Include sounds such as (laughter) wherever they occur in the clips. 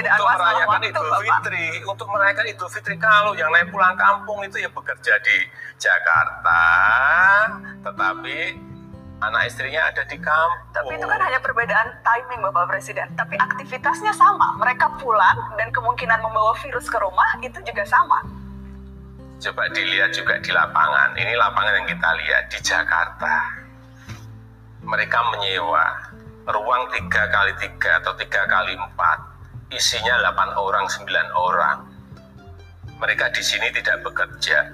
perbedaan Untuk merayakan waktu Idul Bapak. Fitri, untuk merayakan Idul Fitri kalau yang naik pulang kampung itu ya bekerja di Jakarta, tetapi anak istrinya ada di kampung. Tapi itu kan hanya perbedaan timing Bapak Presiden. Tapi aktivitasnya sama. Mereka pulang dan kemungkinan membawa virus ke rumah itu juga sama. Coba dilihat juga di lapangan. Ini lapangan yang kita lihat di Jakarta. Mereka menyewa ruang 3 kali 3 atau 3 kali 4 isinya 8 orang, 9 orang. Mereka di sini tidak bekerja.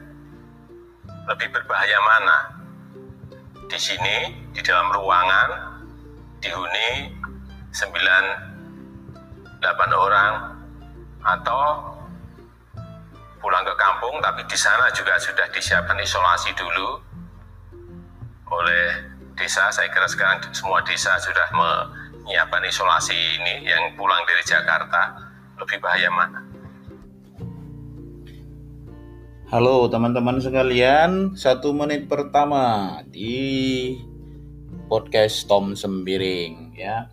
Lebih berbahaya mana? Di sini, di dalam ruangan, dihuni 9 8 orang atau pulang ke kampung tapi di sana juga sudah disiapkan isolasi dulu oleh desa saya kira sekarang semua desa sudah menyiapkan isolasi ini yang pulang dari Jakarta lebih bahaya mana? Halo teman-teman sekalian, satu menit pertama di podcast Tom Sembiring ya.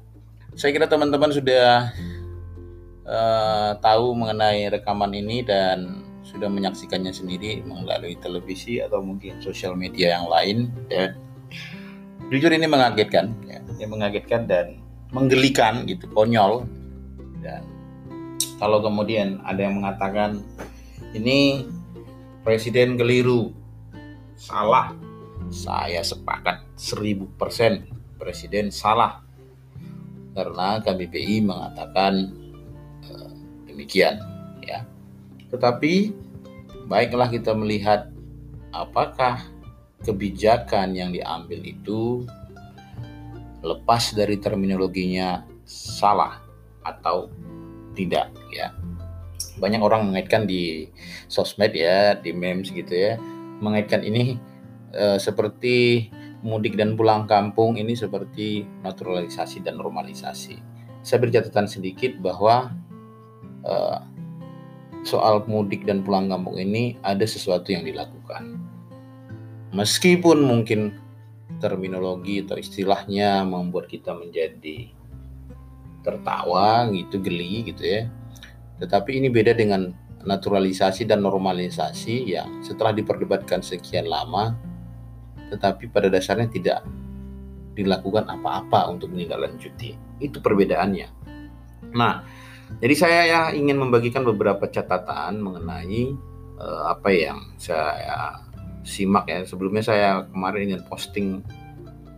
Saya kira teman-teman sudah eh, tahu mengenai rekaman ini dan sudah menyaksikannya sendiri melalui televisi atau mungkin sosial media yang lain dan jujur ini mengagetkan, ya, Ini mengagetkan dan menggelikan gitu, konyol. Dan kalau kemudian ada yang mengatakan ini presiden keliru. Salah. Saya sepakat 1000% presiden salah. Karena KBBI mengatakan eh, demikian ya. Tetapi baiklah kita melihat apakah kebijakan yang diambil itu lepas dari terminologinya salah atau tidak ya. Banyak orang mengaitkan di sosmed ya di memes gitu ya. Mengaitkan ini eh, seperti mudik dan pulang kampung ini seperti naturalisasi dan normalisasi. Saya beri catatan sedikit bahwa eh, soal mudik dan pulang kampung ini ada sesuatu yang dilakukan. Meskipun mungkin terminologi atau istilahnya membuat kita menjadi tertawa gitu geli gitu ya tetapi ini beda dengan naturalisasi dan normalisasi yang setelah diperdebatkan sekian lama tetapi pada dasarnya tidak dilakukan apa-apa untuk menindaklanjuti. Itu perbedaannya. Nah, jadi saya ya ingin membagikan beberapa catatan mengenai eh, apa yang saya simak ya. Sebelumnya saya kemarin ingin posting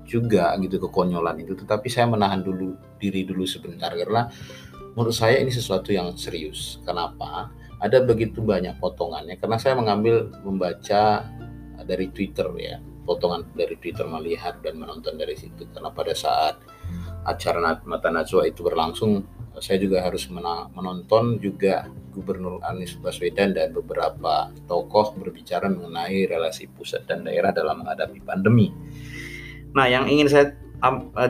juga gitu kekonyolan itu, tetapi saya menahan dulu diri dulu sebentar karena menurut saya ini sesuatu yang serius. Kenapa? Ada begitu banyak potongannya karena saya mengambil membaca dari Twitter ya, potongan dari Twitter melihat dan menonton dari situ karena pada saat acara Mata Najwa itu berlangsung saya juga harus menonton juga Gubernur Anies Baswedan dan beberapa tokoh berbicara mengenai relasi pusat dan daerah dalam menghadapi pandemi. Nah, yang ingin saya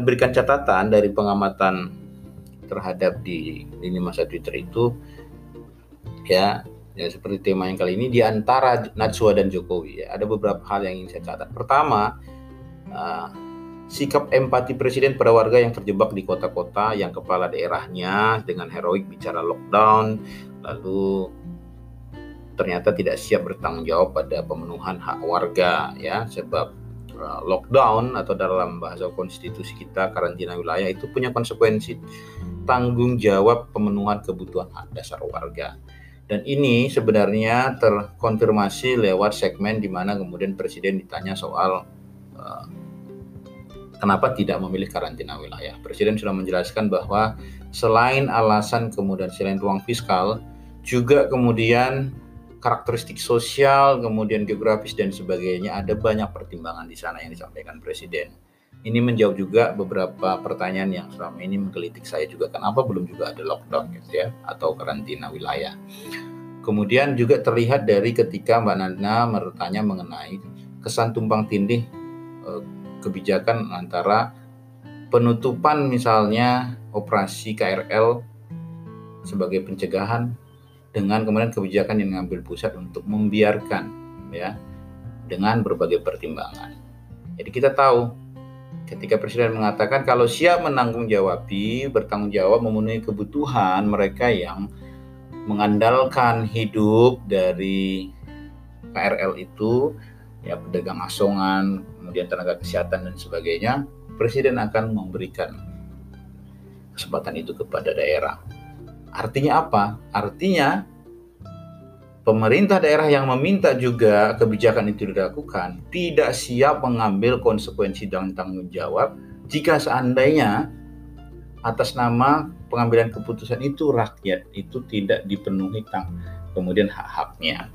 berikan catatan dari pengamatan terhadap di lini masa Twitter itu ya ya seperti tema yang kali ini di antara Najwa dan Jokowi ya ada beberapa hal yang ingin saya catat. Pertama, uh, sikap empati presiden pada warga yang terjebak di kota-kota yang kepala daerahnya dengan heroik bicara lockdown lalu ternyata tidak siap bertanggung jawab pada pemenuhan hak warga ya sebab uh, lockdown atau dalam bahasa konstitusi kita karantina wilayah itu punya konsekuensi tanggung jawab pemenuhan kebutuhan hak dasar warga. Dan ini sebenarnya terkonfirmasi lewat segmen di mana kemudian presiden ditanya soal uh, kenapa tidak memilih karantina wilayah. Presiden sudah menjelaskan bahwa selain alasan kemudian selain ruang fiskal juga kemudian karakteristik sosial, kemudian geografis dan sebagainya ada banyak pertimbangan di sana yang disampaikan presiden. Ini menjawab juga beberapa pertanyaan yang selama ini menggelitik saya juga kenapa belum juga ada lockdown gitu ya atau karantina wilayah. Kemudian juga terlihat dari ketika Mbak Nana bertanya mengenai kesan tumpang tindih eh, kebijakan antara penutupan misalnya operasi KRL sebagai pencegahan dengan kemudian kebijakan yang mengambil pusat untuk membiarkan ya dengan berbagai pertimbangan. Jadi kita tahu ketika presiden mengatakan kalau siap menanggung jawabi, bertanggung jawab memenuhi kebutuhan mereka yang mengandalkan hidup dari KRL itu, ya pedagang asongan, kemudian tenaga kesehatan dan sebagainya, presiden akan memberikan kesempatan itu kepada daerah. Artinya apa? Artinya pemerintah daerah yang meminta juga kebijakan itu dilakukan tidak siap mengambil konsekuensi dan tanggung jawab jika seandainya atas nama pengambilan keputusan itu rakyat itu tidak dipenuhi tang kemudian hak-haknya.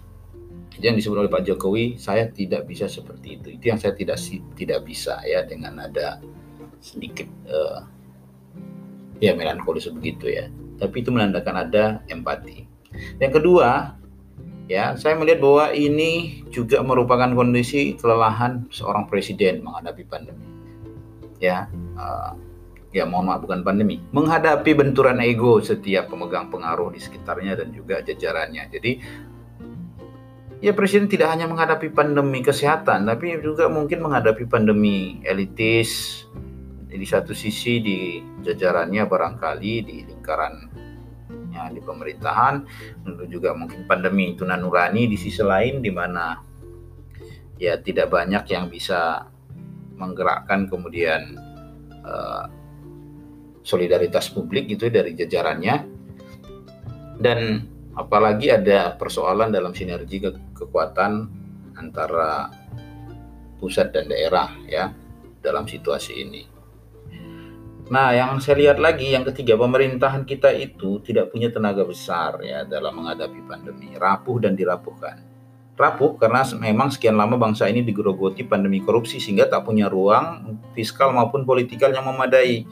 Yang disebut oleh Pak Jokowi, saya tidak bisa seperti itu. Itu yang saya tidak tidak bisa ya dengan ada sedikit uh, ya melankolis begitu ya. Tapi itu menandakan ada empati. Yang kedua, ya saya melihat bahwa ini juga merupakan kondisi kelelahan seorang presiden menghadapi pandemi ya uh, ya mohon maaf bukan pandemi menghadapi benturan ego setiap pemegang pengaruh di sekitarnya dan juga jajarannya jadi ya presiden tidak hanya menghadapi pandemi kesehatan tapi juga mungkin menghadapi pandemi elitis. Di satu sisi di jajarannya barangkali di lingkaran ya, di pemerintahan, tentu juga mungkin pandemi itu nanurani di sisi lain di mana ya tidak banyak yang bisa menggerakkan kemudian uh, solidaritas publik itu dari jajarannya. Dan apalagi ada persoalan dalam sinergi ke kekuatan antara pusat dan daerah ya dalam situasi ini. Nah, yang saya lihat lagi yang ketiga pemerintahan kita itu tidak punya tenaga besar ya dalam menghadapi pandemi, rapuh dan dirapuhkan. Rapuh karena memang sekian lama bangsa ini digerogoti pandemi korupsi sehingga tak punya ruang fiskal maupun politikal yang memadai.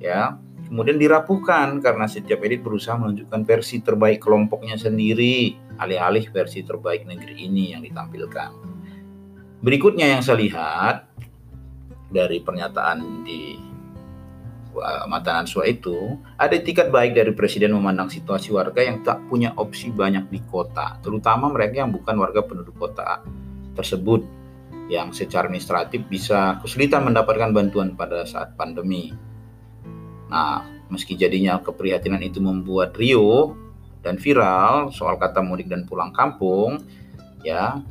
Ya, kemudian dirapuhkan karena setiap elit berusaha menunjukkan versi terbaik kelompoknya sendiri, alih-alih versi terbaik negeri ini yang ditampilkan. Berikutnya yang saya lihat dari pernyataan di mata Answa itu ada etikat baik dari presiden memandang situasi warga yang tak punya opsi banyak di kota, terutama mereka yang bukan warga penduduk kota tersebut yang secara administratif bisa kesulitan mendapatkan bantuan pada saat pandemi. Nah, meski jadinya keprihatinan itu membuat Rio dan viral soal kata mudik dan pulang kampung, ya,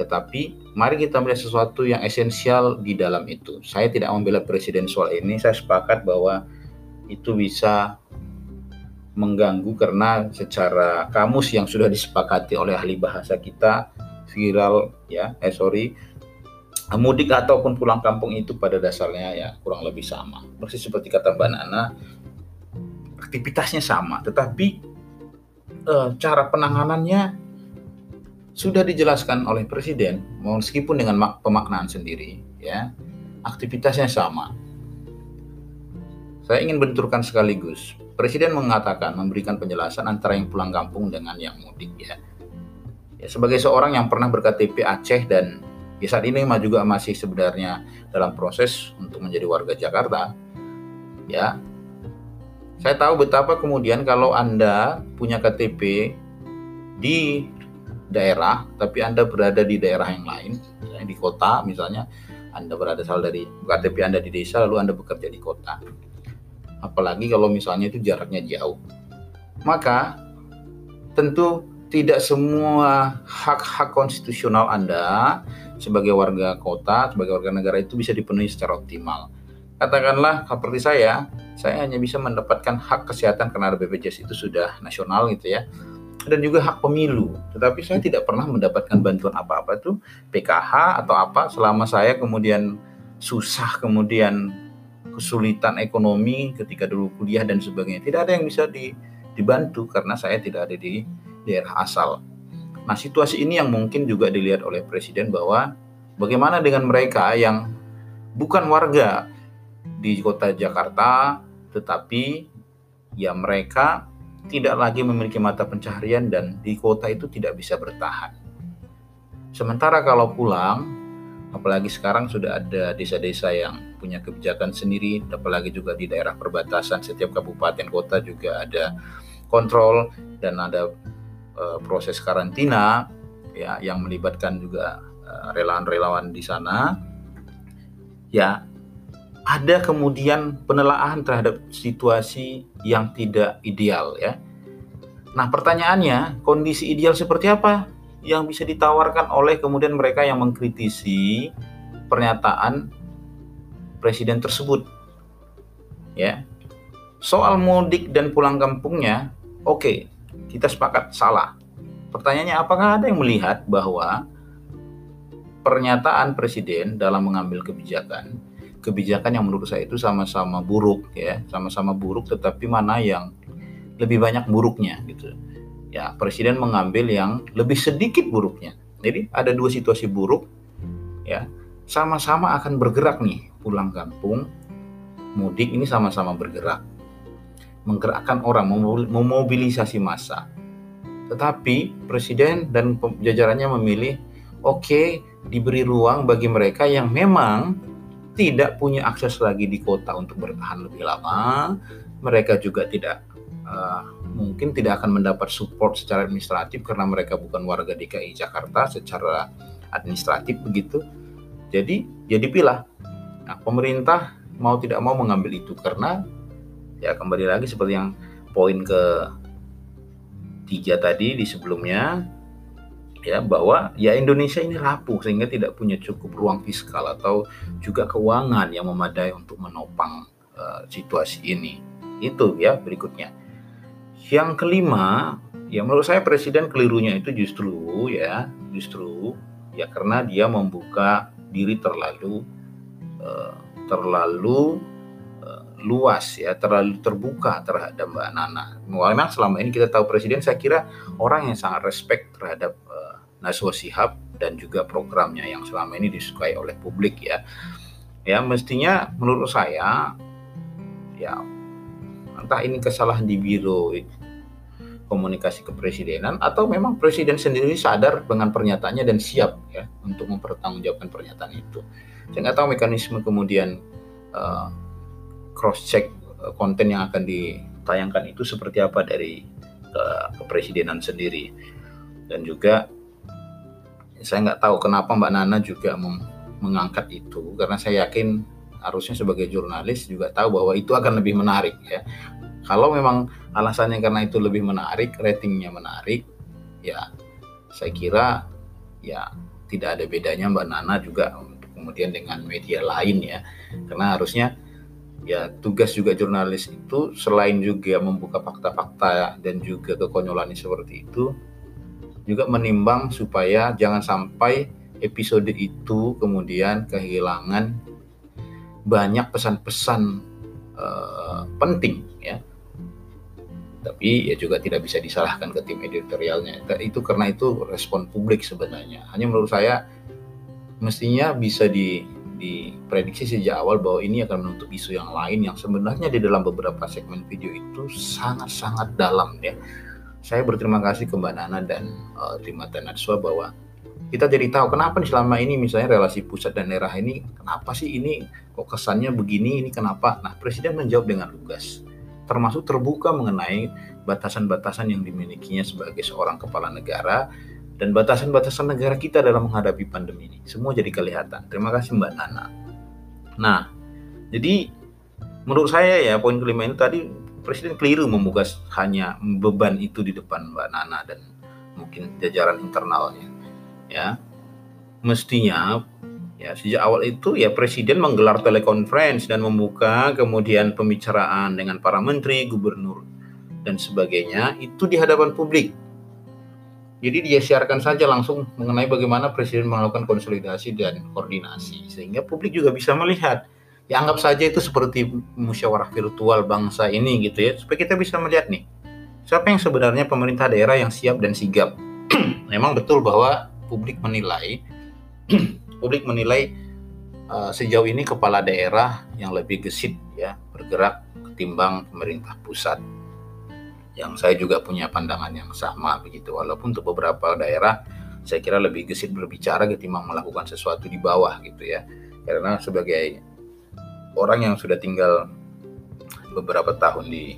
tetapi mari kita melihat sesuatu yang esensial di dalam itu. Saya tidak membela presiden soal ini, saya sepakat bahwa itu bisa mengganggu karena secara kamus yang sudah disepakati oleh ahli bahasa kita viral ya eh sorry mudik ataupun pulang kampung itu pada dasarnya ya kurang lebih sama. Persis seperti kata Mbak Nana aktivitasnya sama. Tetapi eh, cara penanganannya sudah dijelaskan oleh presiden meskipun dengan pemaknaan sendiri ya. Aktivitasnya sama. Saya ingin benturkan sekaligus presiden mengatakan memberikan penjelasan antara yang pulang kampung dengan yang mudik ya. Ya sebagai seorang yang pernah berKTP Aceh dan ya saat ini juga masih sebenarnya dalam proses untuk menjadi warga Jakarta ya saya tahu betapa kemudian kalau Anda punya KTP di daerah, tapi Anda berada di daerah yang lain, misalnya di kota misalnya, Anda berasal dari KTP Anda di desa, lalu Anda bekerja di kota. Apalagi kalau misalnya itu jaraknya jauh. Maka tentu tidak semua hak-hak konstitusional Anda sebagai warga kota, sebagai warga negara itu bisa dipenuhi secara optimal. Katakanlah seperti saya, saya hanya bisa mendapatkan hak kesehatan karena BPJS itu sudah nasional gitu ya dan juga hak pemilu. Tetapi saya tidak pernah mendapatkan bantuan apa-apa tuh PKH atau apa selama saya kemudian susah kemudian kesulitan ekonomi ketika dulu kuliah dan sebagainya. Tidak ada yang bisa di, dibantu karena saya tidak ada di daerah asal. Nah, situasi ini yang mungkin juga dilihat oleh presiden bahwa bagaimana dengan mereka yang bukan warga di kota Jakarta tetapi ya mereka tidak lagi memiliki mata pencaharian dan di kota itu tidak bisa bertahan. Sementara kalau pulang, apalagi sekarang sudah ada desa-desa yang punya kebijakan sendiri, apalagi juga di daerah perbatasan setiap kabupaten kota juga ada kontrol dan ada uh, proses karantina ya yang melibatkan juga relawan relawan-relawan di sana. Ya, ada kemudian penelaahan terhadap situasi yang tidak ideal ya. Nah, pertanyaannya, kondisi ideal seperti apa yang bisa ditawarkan oleh kemudian mereka yang mengkritisi pernyataan presiden tersebut? Ya. Soal mudik dan pulang kampungnya, oke, okay, kita sepakat salah. Pertanyaannya apakah ada yang melihat bahwa pernyataan presiden dalam mengambil kebijakan kebijakan yang menurut saya itu sama-sama buruk ya, sama-sama buruk tetapi mana yang lebih banyak buruknya gitu. Ya, presiden mengambil yang lebih sedikit buruknya. Jadi ada dua situasi buruk ya, sama-sama akan bergerak nih pulang kampung, mudik ini sama-sama bergerak. Menggerakkan orang, memobilisasi massa. Tetapi presiden dan jajarannya memilih oke okay, diberi ruang bagi mereka yang memang tidak punya akses lagi di kota untuk bertahan lebih lama, mereka juga tidak uh, mungkin tidak akan mendapat support secara administratif karena mereka bukan warga DKI Jakarta secara administratif begitu. Jadi jadi pilah. Nah, pemerintah mau tidak mau mengambil itu karena ya kembali lagi seperti yang poin ke tiga tadi di sebelumnya ya bahwa ya Indonesia ini rapuh sehingga tidak punya cukup ruang fiskal atau juga keuangan yang memadai untuk menopang uh, situasi ini. Itu ya berikutnya. Yang kelima, ya menurut saya presiden kelirunya itu justru ya, justru ya karena dia membuka diri terlalu uh, terlalu luas ya, terlalu terbuka terhadap Mbak Nana. Memang selama ini kita tahu presiden saya kira orang yang sangat respect terhadap Naswa Sihab dan juga programnya yang selama ini disukai oleh publik ya. Ya mestinya menurut saya ya entah ini kesalahan di biro komunikasi kepresidenan atau memang presiden sendiri sadar dengan pernyataannya dan siap ya untuk mempertanggungjawabkan pernyataan itu. Saya nggak tahu mekanisme kemudian uh, cross check uh, konten yang akan ditayangkan itu seperti apa dari uh, kepresidenan sendiri dan juga saya nggak tahu kenapa Mbak Nana juga mengangkat itu karena saya yakin harusnya sebagai jurnalis juga tahu bahwa itu akan lebih menarik ya. Kalau memang alasannya karena itu lebih menarik, ratingnya menarik, ya saya kira ya tidak ada bedanya Mbak Nana juga kemudian dengan media lain ya. Karena harusnya ya tugas juga jurnalis itu selain juga membuka fakta-fakta dan juga kekonyolan seperti itu juga menimbang supaya jangan sampai episode itu kemudian kehilangan banyak pesan-pesan uh, penting ya. Tapi ya juga tidak bisa disalahkan ke tim editorialnya. Itu karena itu respon publik sebenarnya. Hanya menurut saya mestinya bisa di diprediksi sejak awal bahwa ini akan menutup isu yang lain yang sebenarnya di dalam beberapa segmen video itu sangat-sangat dalam ya. Saya berterima kasih ke Mbak Nana dan uh, eh, Trimata Natswa bahwa kita jadi tahu kenapa nih selama ini misalnya relasi pusat dan daerah ini kenapa sih ini kok kesannya begini ini kenapa? Nah presiden menjawab dengan lugas termasuk terbuka mengenai batasan-batasan yang dimilikinya sebagai seorang kepala negara dan batasan-batasan negara kita dalam menghadapi pandemi ini semua jadi kelihatan terima kasih Mbak Nana nah jadi menurut saya ya poin kelima ini tadi Presiden keliru membuka hanya beban itu di depan Mbak Nana dan mungkin jajaran internalnya. Ya, mestinya ya sejak awal itu ya Presiden menggelar telekonferensi dan membuka kemudian pembicaraan dengan para menteri, gubernur dan sebagainya itu di hadapan publik. Jadi dia siarkan saja langsung mengenai bagaimana Presiden melakukan konsolidasi dan koordinasi sehingga publik juga bisa melihat. Ya anggap saja itu seperti musyawarah virtual bangsa ini gitu ya supaya kita bisa melihat nih siapa yang sebenarnya pemerintah daerah yang siap dan sigap. (clears throat) Memang betul bahwa publik menilai (clears throat) publik menilai uh, sejauh ini kepala daerah yang lebih gesit ya bergerak ketimbang pemerintah pusat yang saya juga punya pandangan yang sama begitu walaupun untuk beberapa daerah saya kira lebih gesit berbicara ketimbang melakukan sesuatu di bawah gitu ya karena sebagai orang yang sudah tinggal beberapa tahun di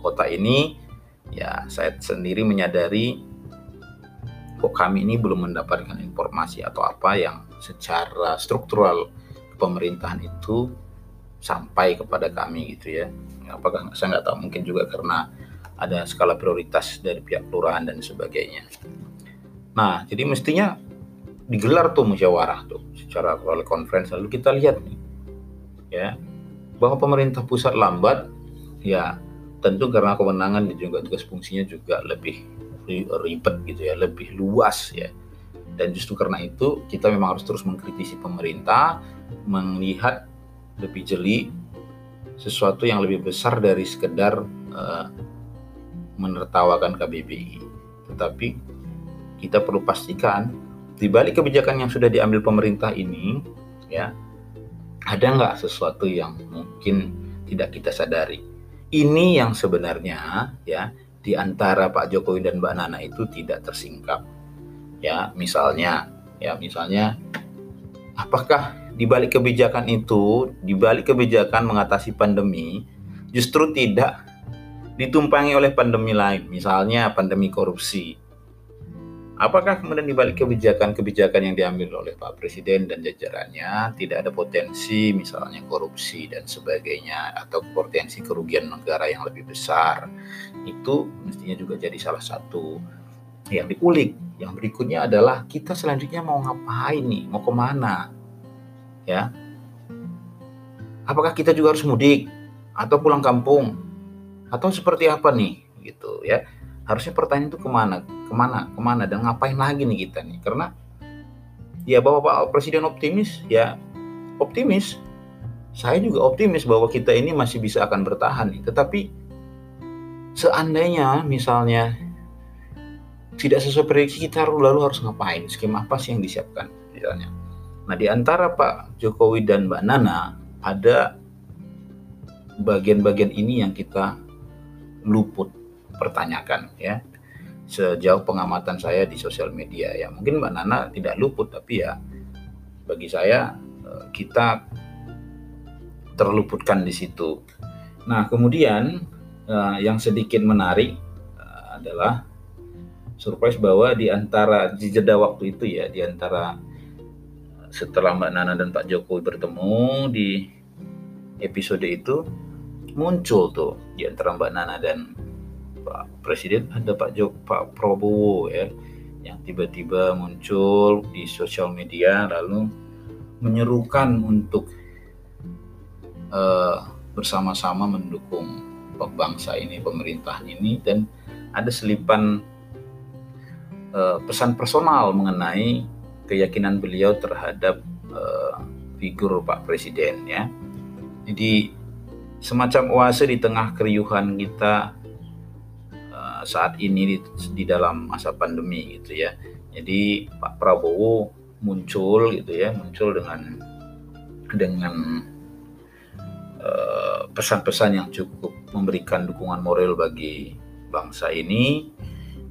kota ini, ya saya sendiri menyadari kok kami ini belum mendapatkan informasi atau apa yang secara struktural pemerintahan itu sampai kepada kami gitu ya. Apakah saya nggak tahu mungkin juga karena ada skala prioritas dari pihak kelurahan dan sebagainya. Nah, jadi mestinya digelar tuh musyawarah tuh secara oleh conference. Lalu kita lihat nih ya bahwa pemerintah pusat lambat ya tentu karena kewenangan dan juga tugas fungsinya juga lebih ribet gitu ya lebih luas ya. Dan justru karena itu kita memang harus terus mengkritisi pemerintah melihat lebih jeli sesuatu yang lebih besar dari sekedar uh, menertawakan KBBI tetapi kita perlu pastikan di balik kebijakan yang sudah diambil pemerintah ini, ya, ada nggak sesuatu yang mungkin tidak kita sadari? Ini yang sebenarnya, ya, di antara Pak Jokowi dan Mbak Nana itu tidak tersingkap. Ya, misalnya, ya, misalnya, apakah di balik kebijakan itu, di balik kebijakan mengatasi pandemi, justru tidak ditumpangi oleh pandemi lain, misalnya pandemi korupsi, Apakah kemudian dibalik kebijakan-kebijakan yang diambil oleh Pak Presiden dan jajarannya tidak ada potensi misalnya korupsi dan sebagainya atau potensi kerugian negara yang lebih besar? Itu mestinya juga jadi salah satu yang diulik. Yang berikutnya adalah kita selanjutnya mau ngapain nih? Mau ke mana? Ya, apakah kita juga harus mudik atau pulang kampung atau seperti apa nih? Gitu ya. Harusnya pertanyaan itu ke mana ke mana ke mana dan ngapain lagi nih kita nih? Karena ya bahwa Pak Presiden optimis ya optimis. Saya juga optimis bahwa kita ini masih bisa akan bertahan nih. Tetapi seandainya misalnya tidak sesuai prediksi kita lalu harus ngapain? Skema apa sih yang disiapkan misalnya? Nah di antara Pak Jokowi dan Mbak Nana ada bagian-bagian ini yang kita luput pertanyakan ya sejauh pengamatan saya di sosial media ya mungkin Mbak Nana tidak luput tapi ya bagi saya eh, kita terluputkan di situ. Nah kemudian eh, yang sedikit menarik eh, adalah surprise bahwa di antara di jeda waktu itu ya di antara setelah Mbak Nana dan Pak Jokowi bertemu di episode itu muncul tuh di antara Mbak Nana dan Pak Presiden ada Pak Jok Pak Prabowo ya yang tiba-tiba muncul di sosial media lalu menyerukan untuk uh, bersama-sama mendukung bangsa ini pemerintahan ini dan ada selipan uh, pesan personal mengenai keyakinan beliau terhadap uh, figur Pak Presiden ya. Jadi semacam oase di tengah keriuhan kita saat ini di, di dalam masa pandemi gitu ya. Jadi Pak Prabowo muncul gitu ya, muncul dengan dengan eh, pesan-pesan uh, yang cukup memberikan dukungan moral bagi bangsa ini.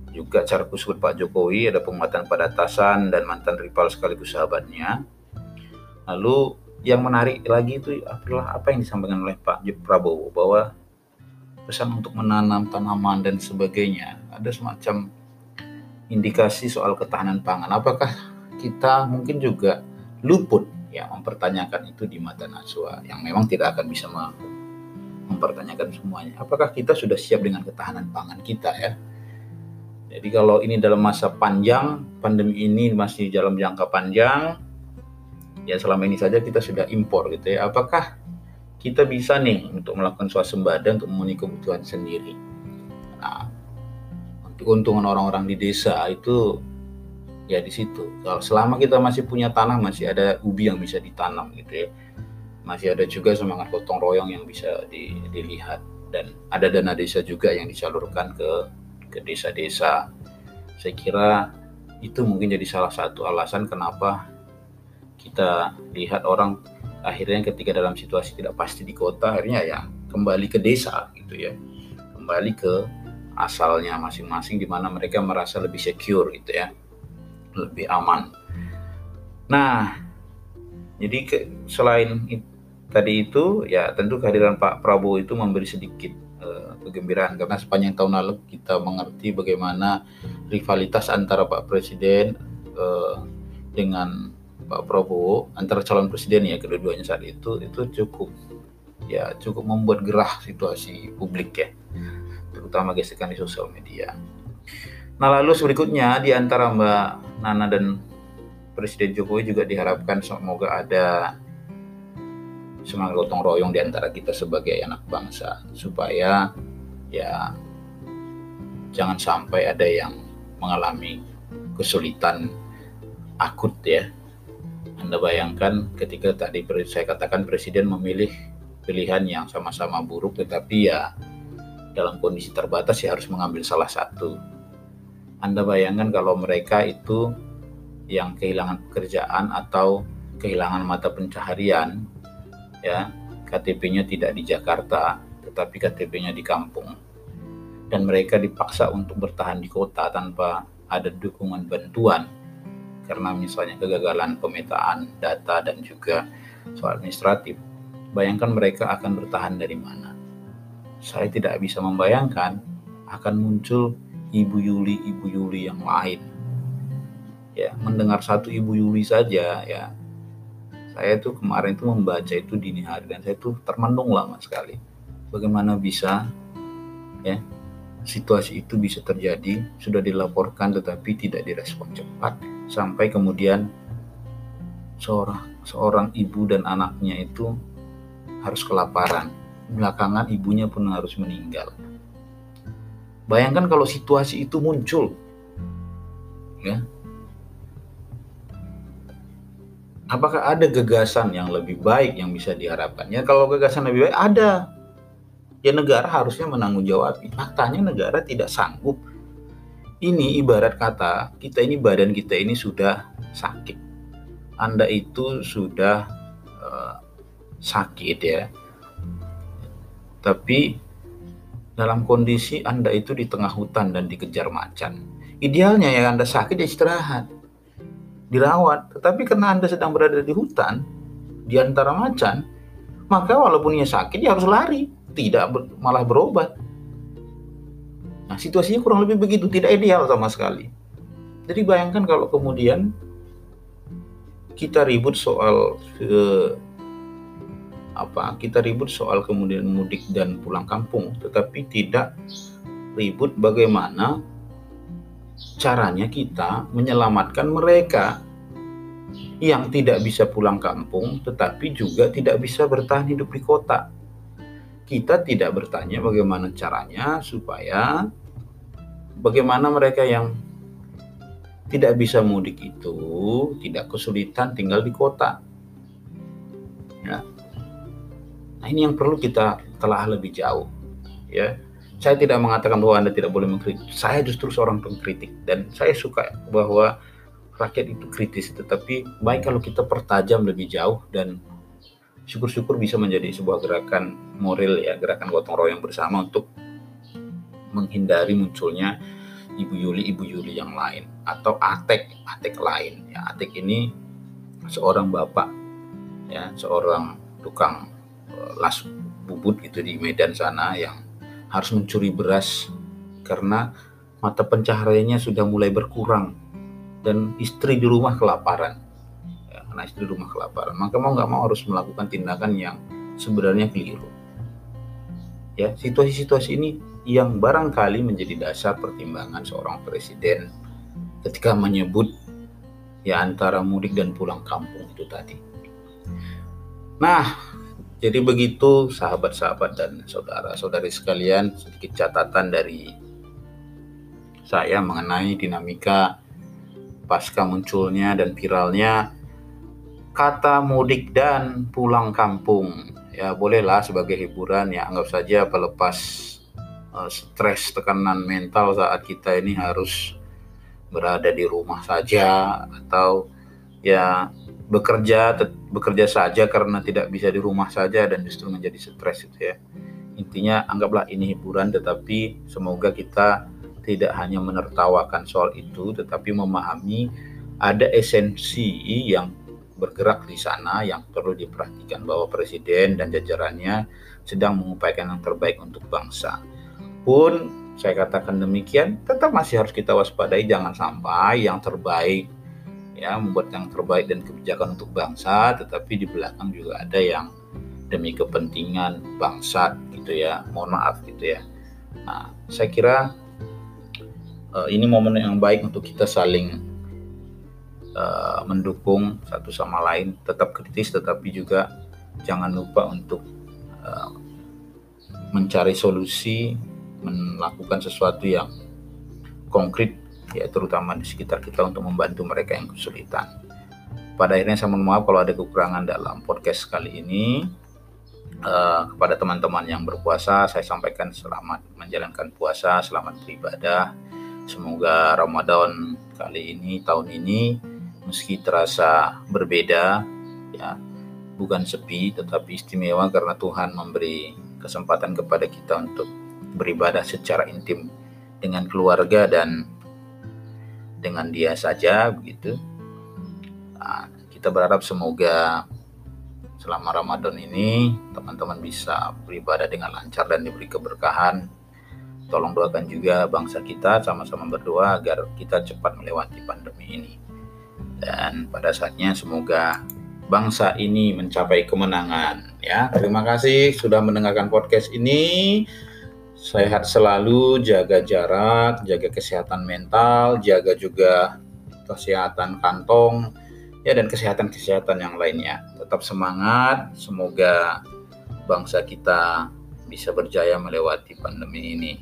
Juga cara kusut Pak Jokowi ada penguatan pada atasan dan mantan rival sekaligus sahabatnya. Lalu yang menarik lagi itu adalah apa yang disampaikan oleh Pak Prabowo bahwa pesan untuk menanam tanaman dan sebagainya. Ada semacam indikasi soal ketahanan pangan. Apakah kita mungkin juga luput ya mempertanyakan itu di mata Naswa yang memang tidak akan bisa mempertanyakan semuanya. Apakah kita sudah siap dengan ketahanan pangan kita ya? Jadi kalau ini dalam masa panjang, pandemi ini masih dalam jangka panjang, ya selama ini saja kita sudah impor gitu ya. Apakah kita bisa nih untuk melakukan swasembada untuk memenuhi kebutuhan sendiri. Nah, keuntungan orang-orang di desa itu ya di situ. Kalau selama kita masih punya tanah, masih ada ubi yang bisa ditanam gitu ya. Masih ada juga semangat gotong royong yang bisa di, dilihat dan ada dana desa juga yang disalurkan ke ke desa-desa. Saya kira itu mungkin jadi salah satu alasan kenapa kita lihat orang akhirnya ketika dalam situasi tidak pasti di kota akhirnya ya kembali ke desa gitu ya. Kembali ke asalnya masing-masing di mana mereka merasa lebih secure gitu ya. Lebih aman. Nah jadi ke, selain it, tadi itu ya tentu kehadiran Pak Prabowo itu memberi sedikit uh, kegembiraan. Karena sepanjang tahun lalu kita mengerti bagaimana rivalitas antara Pak Presiden uh, dengan Pak Prabowo antara calon presiden ya kedua-duanya saat itu itu cukup ya cukup membuat gerah situasi publik ya terutama gesekan di sosial media. Nah lalu berikutnya di antara Mbak Nana dan Presiden Jokowi juga diharapkan semoga ada semangat gotong royong di antara kita sebagai anak bangsa supaya ya jangan sampai ada yang mengalami kesulitan akut ya. Anda bayangkan ketika tadi saya katakan presiden memilih pilihan yang sama-sama buruk tetapi ya dalam kondisi terbatas ya harus mengambil salah satu. Anda bayangkan kalau mereka itu yang kehilangan pekerjaan atau kehilangan mata pencaharian ya KTP-nya tidak di Jakarta tetapi KTP-nya di kampung dan mereka dipaksa untuk bertahan di kota tanpa ada dukungan bantuan karena misalnya kegagalan pemetaan data dan juga soal administratif. Bayangkan mereka akan bertahan dari mana? Saya tidak bisa membayangkan akan muncul Ibu Yuli, Ibu Yuli yang lain. Ya, mendengar satu Ibu Yuli saja ya. Saya tuh kemarin tuh membaca itu dini hari dan saya tuh termenung lama sekali. Bagaimana bisa ya situasi itu bisa terjadi sudah dilaporkan tetapi tidak direspon cepat sampai kemudian seorang seorang ibu dan anaknya itu harus kelaparan. Belakangan ibunya pun harus meninggal. Bayangkan kalau situasi itu muncul. Ya. Apakah ada gagasan yang lebih baik yang bisa diharapkan? Ya kalau gagasan lebih baik ada. Ya negara harusnya menanggung jawab. Faktanya negara tidak sanggup ini ibarat kata kita ini badan kita ini sudah sakit. Anda itu sudah uh, sakit ya. Tapi dalam kondisi Anda itu di tengah hutan dan dikejar macan. Idealnya ya Anda sakit ya istirahat. Dirawat, tetapi karena Anda sedang berada di hutan di antara macan, maka walaupun ia sakit dia harus lari, tidak malah berobat Nah, situasinya kurang lebih begitu, tidak ideal sama sekali. Jadi bayangkan kalau kemudian kita ribut soal eh, apa? Kita ribut soal kemudian mudik dan pulang kampung, tetapi tidak ribut bagaimana caranya kita menyelamatkan mereka yang tidak bisa pulang kampung, tetapi juga tidak bisa bertahan hidup di kota. Kita tidak bertanya bagaimana caranya supaya bagaimana mereka yang tidak bisa mudik itu tidak kesulitan tinggal di kota. Ya. Nah ini yang perlu kita telah lebih jauh. Ya, saya tidak mengatakan bahwa anda tidak boleh mengkritik. Saya justru seorang pengkritik dan saya suka bahwa rakyat itu kritis. Tetapi baik kalau kita pertajam lebih jauh dan syukur-syukur bisa menjadi sebuah gerakan moral ya, gerakan gotong royong bersama untuk menghindari munculnya Ibu Yuli Ibu Yuli yang lain atau Atek Atek lain. Ya Atek ini seorang bapak ya seorang tukang uh, las bubut gitu di Medan sana yang harus mencuri beras karena mata pencahariannya sudah mulai berkurang dan istri di rumah kelaparan. Ya, karena istri di rumah kelaparan. Maka mau nggak mau harus melakukan tindakan yang sebenarnya keliru. Ya situasi-situasi ini yang barangkali menjadi dasar pertimbangan seorang presiden ketika menyebut ya antara mudik dan pulang kampung itu tadi. Nah, jadi begitu sahabat-sahabat dan saudara-saudari sekalian sedikit catatan dari saya mengenai dinamika pasca munculnya dan viralnya kata mudik dan pulang kampung ya bolehlah sebagai hiburan ya anggap saja pelepas uh, stres tekanan mental saat kita ini harus berada di rumah saja atau ya bekerja bekerja saja karena tidak bisa di rumah saja dan justru menjadi stres itu ya intinya anggaplah ini hiburan tetapi semoga kita tidak hanya menertawakan soal itu tetapi memahami ada esensi yang bergerak di sana yang perlu diperhatikan bahwa presiden dan jajarannya sedang mengupayakan yang terbaik untuk bangsa. Pun saya katakan demikian, tetap masih harus kita waspadai jangan sampai yang terbaik ya membuat yang terbaik dan kebijakan untuk bangsa, tetapi di belakang juga ada yang demi kepentingan bangsa gitu ya mohon maaf gitu ya. Nah saya kira uh, ini momen yang baik untuk kita saling uh, mendukung satu sama lain tetap kritis tetapi juga jangan lupa untuk uh, mencari solusi melakukan sesuatu yang konkret ya terutama di sekitar kita untuk membantu mereka yang kesulitan. Pada akhirnya saya mohon maaf kalau ada kekurangan dalam podcast kali ini. Uh, kepada teman-teman yang berpuasa, saya sampaikan selamat menjalankan puasa, selamat beribadah. Semoga Ramadan kali ini, tahun ini, meski terasa berbeda, ya, bukan sepi, tetapi istimewa karena Tuhan memberi kesempatan kepada kita untuk beribadah secara intim dengan keluarga dan dengan dia saja begitu. Nah, kita berharap semoga selama Ramadan ini teman-teman bisa beribadah dengan lancar dan diberi keberkahan. Tolong doakan juga bangsa kita sama-sama berdoa agar kita cepat melewati pandemi ini. Dan pada saatnya semoga bangsa ini mencapai kemenangan ya. Terima kasih sudah mendengarkan podcast ini sehat selalu, jaga jarak, jaga kesehatan mental, jaga juga kesehatan kantong, ya dan kesehatan-kesehatan yang lainnya. Tetap semangat, semoga bangsa kita bisa berjaya melewati pandemi ini.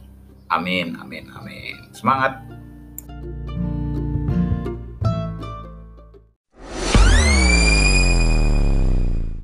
Amin, amin, amin. Semangat!